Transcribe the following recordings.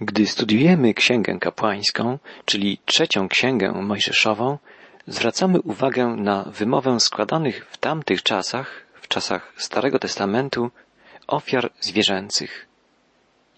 Gdy studiujemy Księgę Kapłańską, czyli trzecią Księgę Mojżeszową, zwracamy uwagę na wymowę składanych w tamtych czasach, w czasach Starego Testamentu, ofiar zwierzęcych.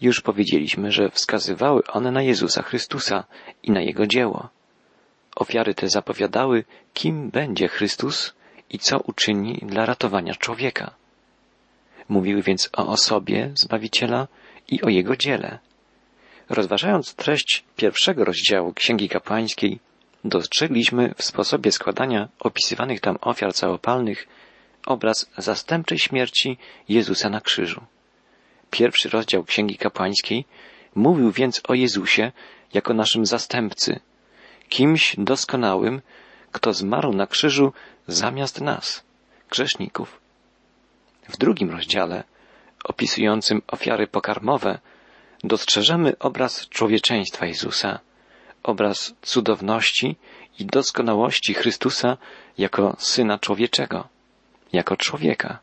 Już powiedzieliśmy, że wskazywały one na Jezusa Chrystusa i na Jego dzieło. Ofiary te zapowiadały, kim będzie Chrystus i co uczyni dla ratowania człowieka. Mówiły więc o osobie Zbawiciela i o Jego dziele. Rozważając treść pierwszego rozdziału Księgi Kapłańskiej, dostrzegliśmy w sposobie składania opisywanych tam ofiar całopalnych obraz zastępczej śmierci Jezusa na krzyżu. Pierwszy rozdział Księgi Kapłańskiej mówił więc o Jezusie jako naszym zastępcy, kimś doskonałym, kto zmarł na krzyżu zamiast nas, grzeszników. W drugim rozdziale, opisującym ofiary pokarmowe, dostrzeżemy obraz człowieczeństwa Jezusa, obraz cudowności i doskonałości Chrystusa jako Syna Człowieczego, jako człowieka.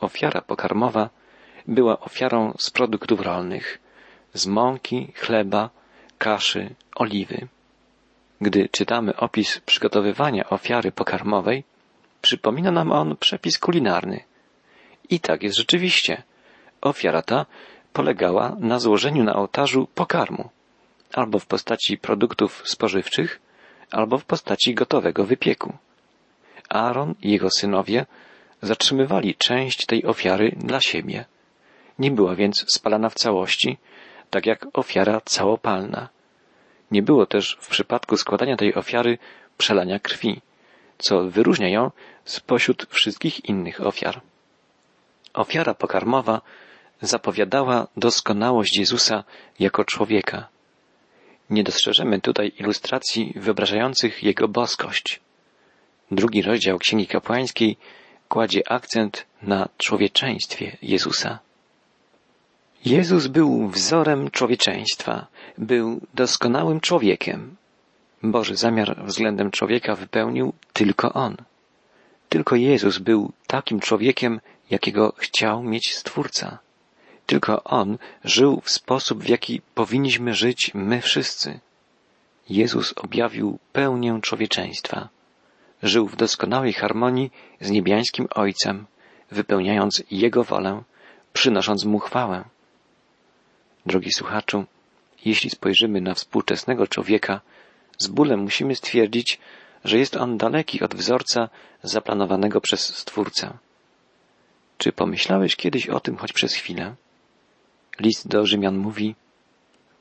Ofiara pokarmowa była ofiarą z produktów rolnych, z mąki, chleba, kaszy, oliwy. Gdy czytamy opis przygotowywania ofiary pokarmowej, przypomina nam on przepis kulinarny. I tak jest rzeczywiście. Ofiara ta polegała na złożeniu na ołtarzu pokarmu, albo w postaci produktów spożywczych, albo w postaci gotowego wypieku. Aaron i jego synowie zatrzymywali część tej ofiary dla siebie. Nie była więc spalana w całości, tak jak ofiara całopalna. Nie było też w przypadku składania tej ofiary przelania krwi, co wyróżnia ją spośród wszystkich innych ofiar. Ofiara pokarmowa zapowiadała doskonałość Jezusa jako człowieka. Nie dostrzeżemy tutaj ilustracji wyobrażających Jego boskość. Drugi rozdział Księgi Kapłańskiej kładzie akcent na człowieczeństwie Jezusa. Jezus był wzorem człowieczeństwa, był doskonałym człowiekiem. Boży zamiar względem człowieka wypełnił tylko On. Tylko Jezus był takim człowiekiem, jakiego chciał mieć Stwórca. Tylko On żył w sposób, w jaki powinniśmy żyć my wszyscy. Jezus objawił pełnię człowieczeństwa. Żył w doskonałej harmonii z niebiańskim Ojcem, wypełniając Jego wolę, przynosząc Mu chwałę. Drogi słuchaczu, jeśli spojrzymy na współczesnego człowieka, z bólem musimy stwierdzić, że jest on daleki od wzorca zaplanowanego przez Stwórcę. Czy pomyślałeś kiedyś o tym choć przez chwilę? List do Rzymian mówi,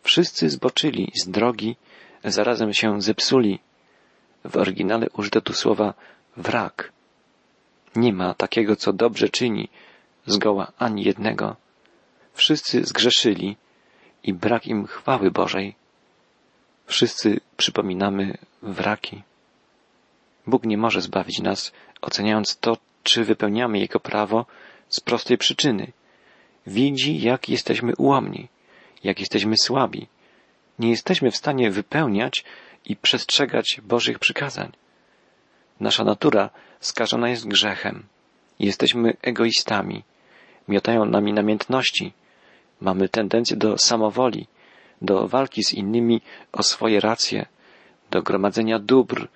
wszyscy zboczyli z drogi, zarazem się zepsuli. W oryginale użyto tu słowa wrak. Nie ma takiego, co dobrze czyni, zgoła ani jednego. Wszyscy zgrzeszyli i brak im chwały Bożej. Wszyscy przypominamy wraki. Bóg nie może zbawić nas, oceniając to, czy wypełniamy Jego prawo z prostej przyczyny. Widzi, jak jesteśmy ułomni, jak jesteśmy słabi. Nie jesteśmy w stanie wypełniać i przestrzegać Bożych przykazań. Nasza natura skażona jest grzechem. Jesteśmy egoistami. Miotają nami namiętności, Mamy tendencję do samowoli, do walki z innymi o swoje racje, do gromadzenia dóbr,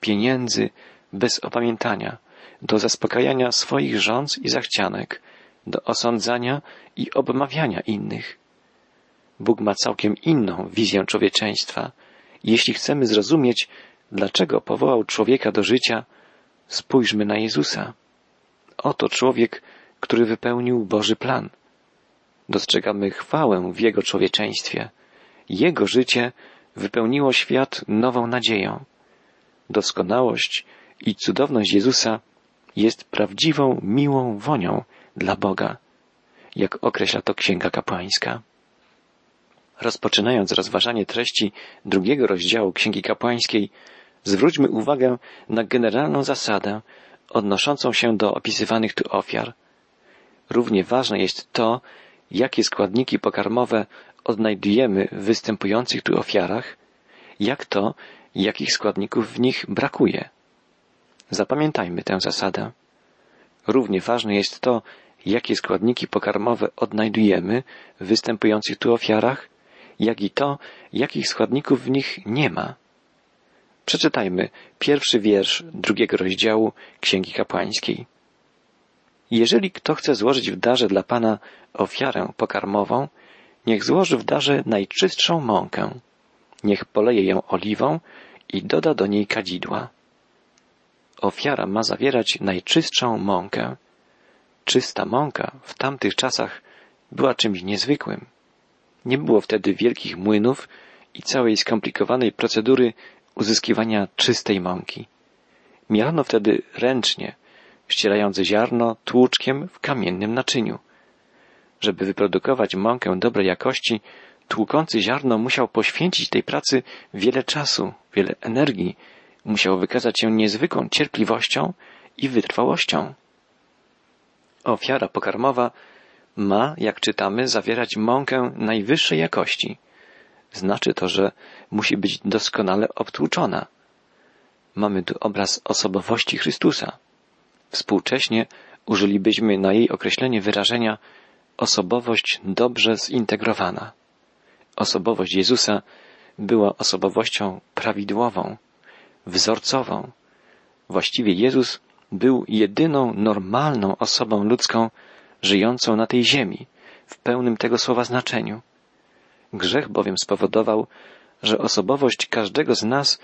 pieniędzy bez opamiętania, do zaspokajania swoich rządz i zachcianek, do osądzania i obmawiania innych. Bóg ma całkiem inną wizję człowieczeństwa. Jeśli chcemy zrozumieć, dlaczego powołał człowieka do życia, spójrzmy na Jezusa. Oto człowiek, który wypełnił Boży plan – dostrzegamy chwałę w Jego człowieczeństwie. Jego życie wypełniło świat nową nadzieją. Doskonałość i cudowność Jezusa jest prawdziwą, miłą wonią dla Boga, jak określa to Księga Kapłańska. Rozpoczynając rozważanie treści drugiego rozdziału Księgi Kapłańskiej, zwróćmy uwagę na generalną zasadę odnoszącą się do opisywanych tu ofiar. Równie ważne jest to, jakie składniki pokarmowe odnajdujemy w występujących tu ofiarach, jak to, jakich składników w nich brakuje. Zapamiętajmy tę zasadę. Równie ważne jest to, jakie składniki pokarmowe odnajdujemy w występujących tu ofiarach, jak i to, jakich składników w nich nie ma. Przeczytajmy pierwszy wiersz drugiego rozdziału Księgi Kapłańskiej. Jeżeli kto chce złożyć w darze dla Pana ofiarę pokarmową, niech złoży w darze najczystszą mąkę. Niech poleje ją oliwą i doda do niej kadzidła. Ofiara ma zawierać najczystszą mąkę. Czysta mąka w tamtych czasach była czymś niezwykłym. Nie było wtedy wielkich młynów i całej skomplikowanej procedury uzyskiwania czystej mąki. Mielano wtedy ręcznie, ścierając ziarno tłuczkiem w kamiennym naczyniu. Żeby wyprodukować mąkę dobrej jakości, tłukący ziarno musiał poświęcić tej pracy wiele czasu, wiele energii, musiał wykazać się niezwykłą cierpliwością i wytrwałością. Ofiara pokarmowa ma, jak czytamy, zawierać mąkę najwyższej jakości. Znaczy to, że musi być doskonale obtłuczona. Mamy tu obraz osobowości Chrystusa. Współcześnie użylibyśmy na jej określenie wyrażenia osobowość dobrze zintegrowana. Osobowość Jezusa była osobowością prawidłową, wzorcową. Właściwie Jezus był jedyną normalną osobą ludzką żyjącą na tej ziemi, w pełnym tego słowa znaczeniu. Grzech bowiem spowodował, że osobowość każdego z nas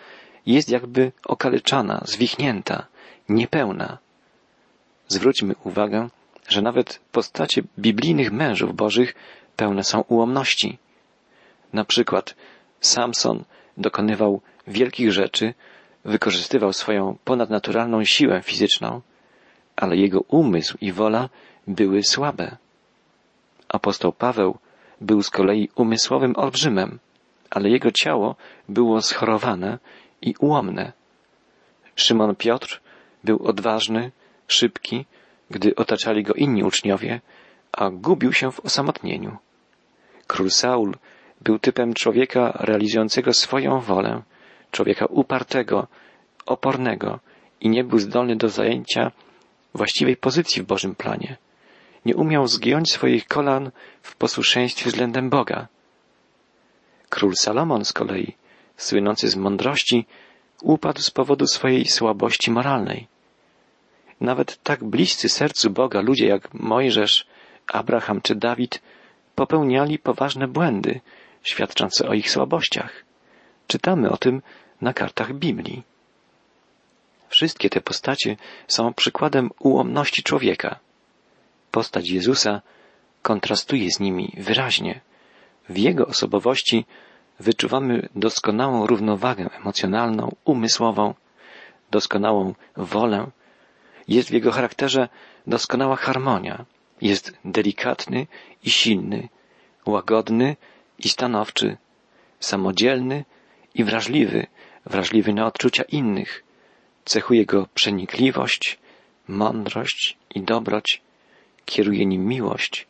jest jakby okaleczana, zwichnięta, niepełna. Zwróćmy uwagę, że nawet postacie biblijnych mężów bożych pełne są ułomności. Na przykład Samson dokonywał wielkich rzeczy, wykorzystywał swoją ponadnaturalną siłę fizyczną, ale jego umysł i wola były słabe. Apostoł Paweł był z kolei umysłowym olbrzymem, ale jego ciało było schorowane i ułomne. Szymon Piotr był odważny, szybki, gdy otaczali go inni uczniowie, a gubił się w osamotnieniu. Król Saul był typem człowieka realizującego swoją wolę, człowieka upartego, opornego i nie był zdolny do zajęcia właściwej pozycji w Bożym planie. Nie umiał zgiąć swoich kolan w posłuszeństwie względem Boga. Król Salomon z kolei, słynący z mądrości, upadł z powodu swojej słabości moralnej. Nawet tak bliscy sercu Boga ludzie jak Mojżesz, Abraham czy Dawid popełniali poważne błędy, świadczące o ich słabościach. Czytamy o tym na kartach Biblii. Wszystkie te postacie są przykładem ułomności człowieka. Postać Jezusa kontrastuje z nimi wyraźnie. W Jego osobowości wyczuwamy doskonałą równowagę emocjonalną, umysłową, doskonałą wolę. Jest w Jego charakterze doskonała harmonia. Jest delikatny i silny, łagodny i stanowczy, samodzielny i wrażliwy, wrażliwy na odczucia innych. Cechuje go przenikliwość, mądrość i dobroć, kieruje nim miłość,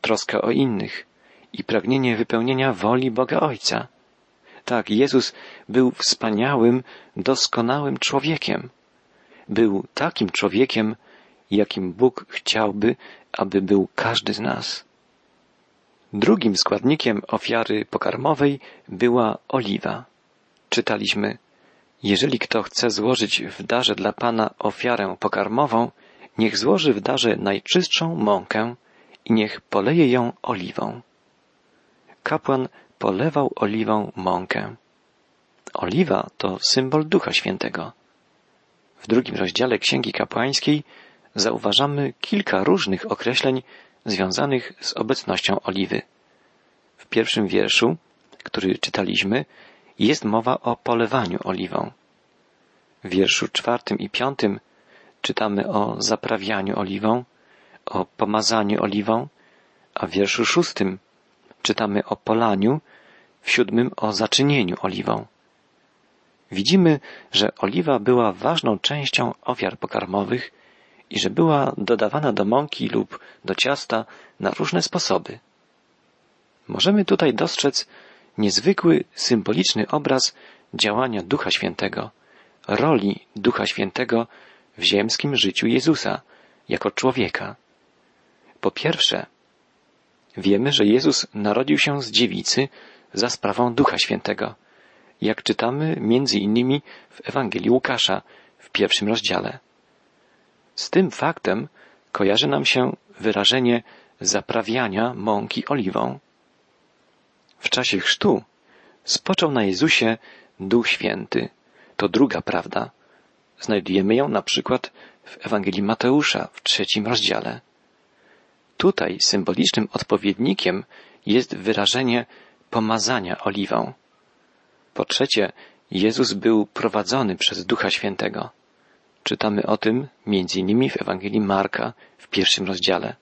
troska o innych i pragnienie wypełnienia woli Boga Ojca. Tak, Jezus był wspaniałym, doskonałym człowiekiem. Był takim człowiekiem, jakim Bóg chciałby, aby był każdy z nas. Drugim składnikiem ofiary pokarmowej była oliwa. Czytaliśmy, jeżeli kto chce złożyć w darze dla Pana ofiarę pokarmową, niech złoży w darze najczystszą mąkę i niech poleje ją oliwą. Kapłan polewał oliwą mąkę. Oliwa to symbol Ducha Świętego. W drugim rozdziale Księgi Kapłańskiej zauważamy kilka różnych określeń związanych z obecnością oliwy. W pierwszym wierszu, który czytaliśmy, jest mowa o polewaniu oliwą. W wierszu czwartym i piątym czytamy o zaprawianiu oliwą, o pomazaniu oliwą, a w wierszu szóstym czytamy o polaniu, w siódmym o zaczynieniu oliwą. Widzimy, że oliwa była ważną częścią ofiar pokarmowych i że była dodawana do mąki lub do ciasta na różne sposoby. Możemy tutaj dostrzec niezwykły, symboliczny obraz działania Ducha Świętego, roli Ducha Świętego w ziemskim życiu Jezusa jako człowieka. Po pierwsze, wiemy, że Jezus narodził się z dziewicy za sprawą Ducha Świętego, jak czytamy między innymi w Ewangelii Łukasza w pierwszym rozdziale. Z tym faktem kojarzy nam się wyrażenie zaprawiania mąki oliwą. W czasie chrztu spoczął na Jezusie Duch Święty. To druga prawda. Znajdujemy ją na przykład w Ewangelii Mateusza w trzecim rozdziale. Tutaj symbolicznym odpowiednikiem jest wyrażenie pomazania oliwą. Po trzecie, Jezus był prowadzony przez Ducha Świętego. Czytamy o tym między innymi w Ewangelii Marka w pierwszym rozdziale.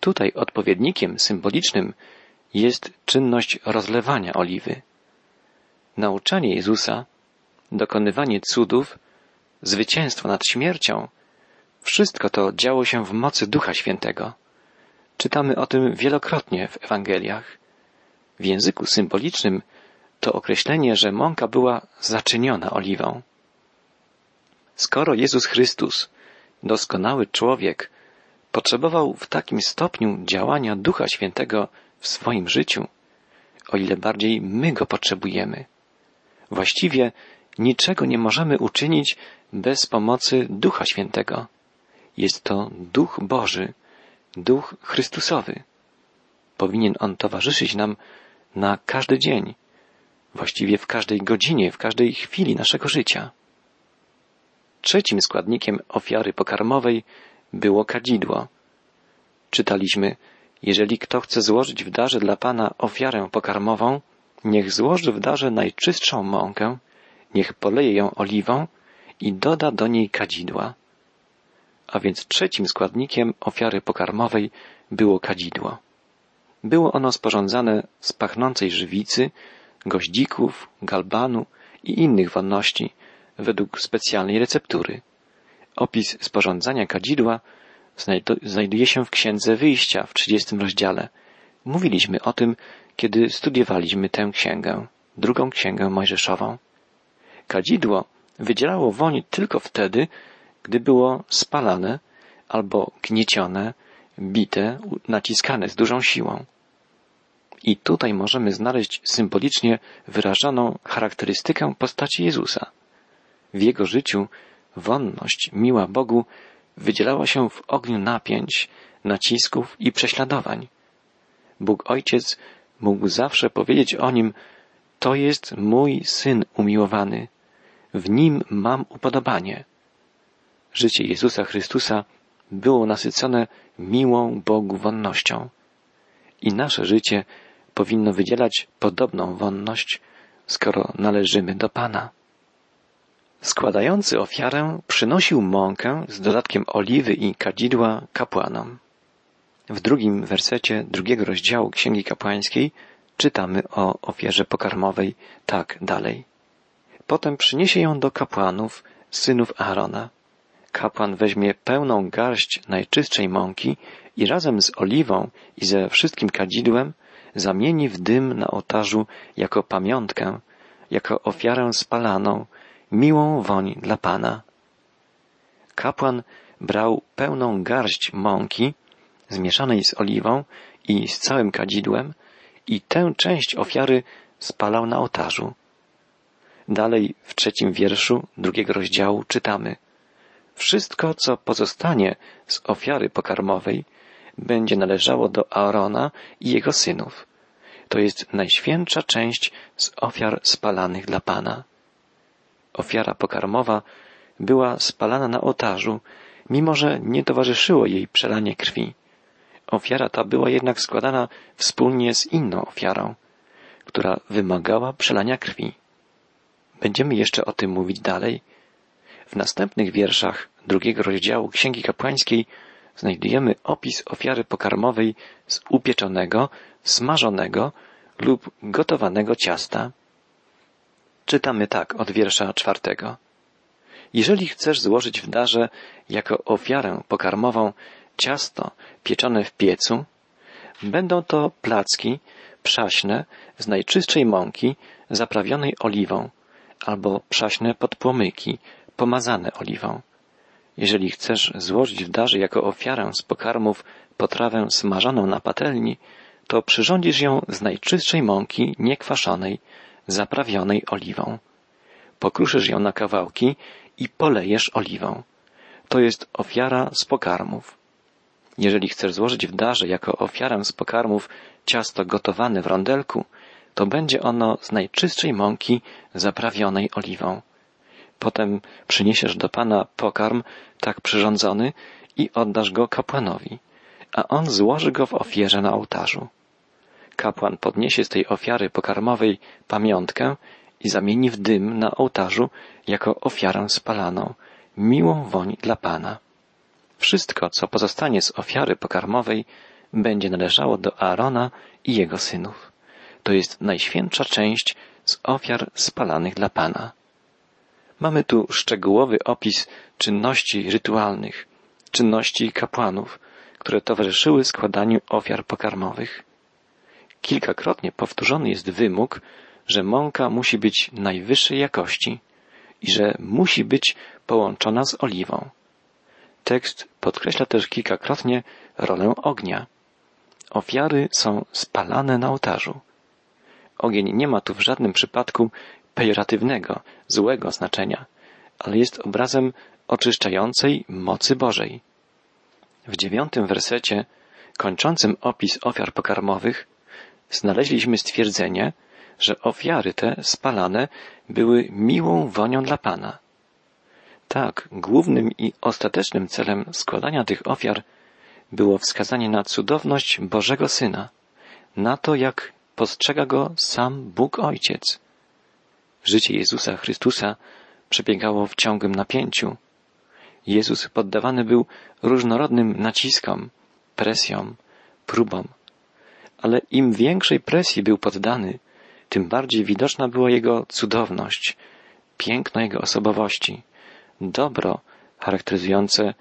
Tutaj odpowiednikiem symbolicznym jest czynność rozlewania oliwy. Nauczanie Jezusa, dokonywanie cudów, zwycięstwo nad śmiercią, wszystko to działo się w mocy Ducha Świętego. Czytamy o tym wielokrotnie w Ewangeliach. W języku symbolicznym to określenie, że mąka była zaczyniona oliwą. Skoro Jezus Chrystus, doskonały człowiek, potrzebował w takim stopniu działania Ducha Świętego w swoim życiu, o ile bardziej my go potrzebujemy. Właściwie niczego nie możemy uczynić bez pomocy Ducha Świętego. Jest to Duch Boży, Duch Chrystusowy. Powinien on towarzyszyć nam na każdy dzień, właściwie w każdej godzinie, w każdej chwili naszego życia. Trzecim składnikiem ofiary pokarmowej było kadzidło. Czytaliśmy, jeżeli kto chce złożyć w darze dla Pana ofiarę pokarmową, niech złoży w darze najczystszą mąkę, niech poleje ją oliwą i doda do niej kadzidła. A więc trzecim składnikiem ofiary pokarmowej było kadzidło. Było ono sporządzane z pachnącej żywicy, goździków, galbanu i innych wonności według specjalnej receptury. Opis sporządzania kadzidła znajduje się w Księdze Wyjścia w 30 rozdziale. Mówiliśmy o tym, kiedy studiowaliśmy tę księgę, drugą księgę mojżeszową. Kadzidło wydzielało woń tylko wtedy, gdy było spalane albo gniecione, bite, naciskane z dużą siłą. I tutaj możemy znaleźć symbolicznie wyrażoną charakterystykę postaci Jezusa. W jego życiu wonność miła Bogu wydzielała się w ogniu napięć, nacisków i prześladowań. Bóg Ojciec mógł zawsze powiedzieć o nim, to jest mój syn umiłowany, w nim mam upodobanie. Życie Jezusa Chrystusa było nasycone miłą Bogu wonnością. I nasze życie powinno wydzielać podobną wonność, skoro należymy do Pana. Składający ofiarę przynosił mąkę z dodatkiem oliwy i kadzidła kapłanom. W drugim wersecie drugiego rozdziału Księgi Kapłańskiej czytamy o ofierze pokarmowej tak dalej. Potem przyniesie ją do kapłanów, synów Aarona. Kapłan weźmie pełną garść najczystszej mąki i razem z oliwą i ze wszystkim kadzidłem zamieni w dym na ołtarzu jako pamiątkę, jako ofiarę spalaną, miłą woń dla Pana. Kapłan brał pełną garść mąki, zmieszanej z oliwą i z całym kadzidłem i tę część ofiary spalał na ołtarzu. Dalej w trzecim wierszu drugiego rozdziału czytamy Wszystko, co pozostanie z ofiary pokarmowej, będzie należało do Aarona i jego synów. To jest najświętsza część z ofiar spalanych dla Pana. Ofiara pokarmowa była spalana na ołtarzu, mimo że nie towarzyszyło jej przelanie krwi. Ofiara ta była jednak składana wspólnie z inną ofiarą, która wymagała przelania krwi. Będziemy jeszcze o tym mówić dalej. W następnych wierszach drugiego rozdziału Księgi Kapłańskiej znajdujemy opis ofiary pokarmowej z upieczonego, smażonego lub gotowanego ciasta. Czytamy tak od wiersza czwartego. Jeżeli chcesz złożyć w darze jako ofiarę pokarmową ciasto pieczone w piecu, będą to placki przaśne z najczystszej mąki zaprawionej oliwą albo przaśne podpłomyki pomazane oliwą. Jeżeli chcesz złożyć w darze jako ofiarę z pokarmów potrawę smażoną na patelni, to przyrządzisz ją z najczystszej mąki niekwaszonej, zaprawionej oliwą. Pokruszysz ją na kawałki i polejesz oliwą. To jest ofiara z pokarmów. Jeżeli chcesz złożyć w darze jako ofiarę z pokarmów ciasto gotowane w rondelku, to będzie ono z najczystszej mąki zaprawionej oliwą. Potem przyniesiesz do Pana pokarm tak przyrządzony i oddasz go kapłanowi, a on złoży go w ofierze na ołtarzu. Kapłan podniesie z tej ofiary pokarmowej pamiątkę i zamieni w dym na ołtarzu jako ofiarę spalaną, miłą woń dla Pana. Wszystko, co pozostanie z ofiary pokarmowej, będzie należało do Aarona i jego synów. To jest najświętsza część z ofiar spalanych dla Pana. Mamy tu szczegółowy opis czynności rytualnych, czynności kapłanów, które towarzyszyły składaniu ofiar pokarmowych. Kilkakrotnie powtórzony jest wymóg, że mąka musi być najwyższej jakości i że musi być połączona z oliwą. Tekst podkreśla też kilkakrotnie rolę ognia. Ofiary są spalane na ołtarzu. Ogień nie ma tu w żadnym przypadku pejoratywnego, złego znaczenia, ale jest obrazem oczyszczającej mocy Bożej. W dziewiątym wersecie, kończącym opis ofiar pokarmowych, znaleźliśmy stwierdzenie, że ofiary te spalane były miłą wonią dla Pana. Tak, głównym i ostatecznym celem składania tych ofiar było wskazanie na cudowność Bożego Syna, na to, jak postrzega go sam Bóg Ojciec. Życie Jezusa Chrystusa przebiegało w ciągłym napięciu. Jezus poddawany był różnorodnym naciskom, presjom, próbom. Ale im większej presji był poddany, tym bardziej widoczna była jego cudowność, piękno jego osobowości, dobro charakteryzujące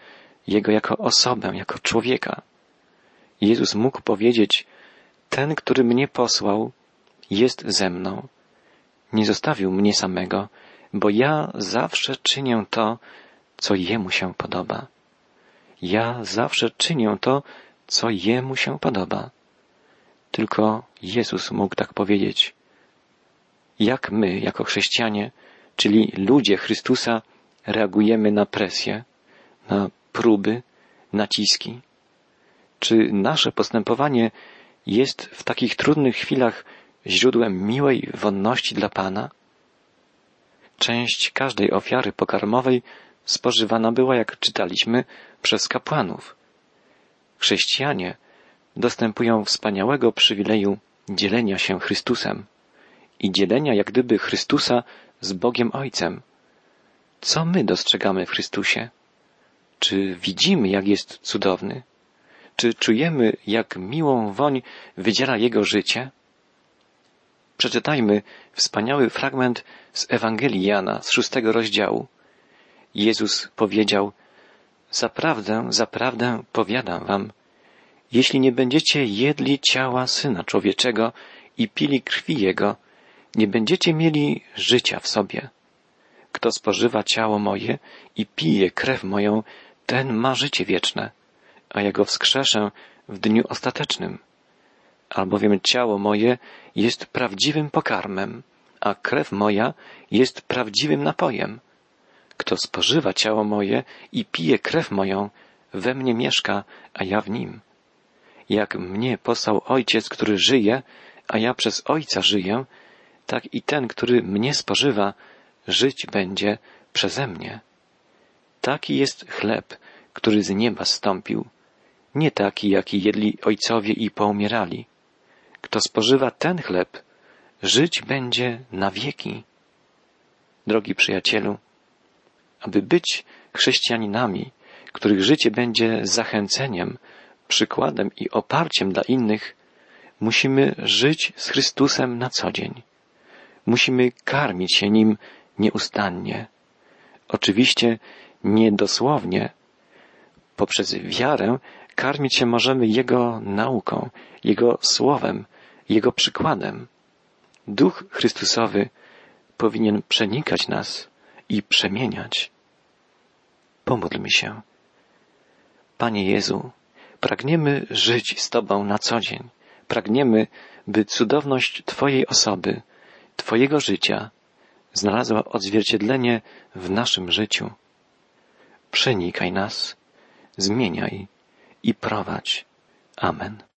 jego jako osobę, jako człowieka. Jezus mógł powiedzieć, ten, który mnie posłał, jest ze mną. Nie zostawił mnie samego, bo ja zawsze czynię to, co Jemu się podoba. Ja zawsze czynię to, co Jemu się podoba. Tylko Jezus mógł tak powiedzieć. Jak my, jako chrześcijanie, czyli ludzie Chrystusa, reagujemy na presję, na próby, naciski? Czy nasze postępowanie jest w takich trudnych chwilach źródłem miłej wonności dla Pana? Część każdej ofiary pokarmowej spożywana była, jak czytaliśmy, przez kapłanów. Chrześcijanie dostępują wspaniałego przywileju dzielenia się Chrystusem i dzielenia jak gdyby Chrystusa z Bogiem Ojcem. Co my dostrzegamy w Chrystusie? Czy widzimy, jak jest cudowny? Czy czujemy, jak miłą woń wydziela Jego życie? Przeczytajmy wspaniały fragment z Ewangelii Jana z szóstego rozdziału. Jezus powiedział, Zaprawdę, zaprawdę powiadam wam, jeśli nie będziecie jedli ciała Syna Człowieczego i pili krwi Jego, nie będziecie mieli życia w sobie. Kto spożywa ciało moje i pije krew moją, ten ma życie wieczne, a ja go wskrzeszę w dniu ostatecznym. Albowiem ciało moje jest prawdziwym pokarmem, a krew moja jest prawdziwym napojem. Kto spożywa ciało moje i pije krew moją, we mnie mieszka, a ja w nim. Jak mnie posłał Ojciec, który żyje, a ja przez Ojca żyję, tak i ten, który mnie spożywa, żyć będzie przeze mnie. Taki jest chleb, który z nieba stąpił, nie taki, jaki jedli ojcowie i poumierali. Kto spożywa ten chleb, żyć będzie na wieki. Drogi przyjacielu, aby być chrześcijaninami, których życie będzie zachęceniem, przykładem i oparciem dla innych, musimy żyć z Chrystusem na co dzień. Musimy karmić się Nim nieustannie. Oczywiście nie dosłownie. Poprzez wiarę karmić się możemy Jego nauką, Jego słowem, Jego przykładem. Duch Chrystusowy powinien przenikać nas i przemieniać. Pomódlmy się. Panie Jezu, pragniemy żyć z Tobą na co dzień, pragniemy, by cudowność Twojej osoby, Twojego życia znalazła odzwierciedlenie w naszym życiu. Przenikaj nas, zmieniaj i prowadź. Amen.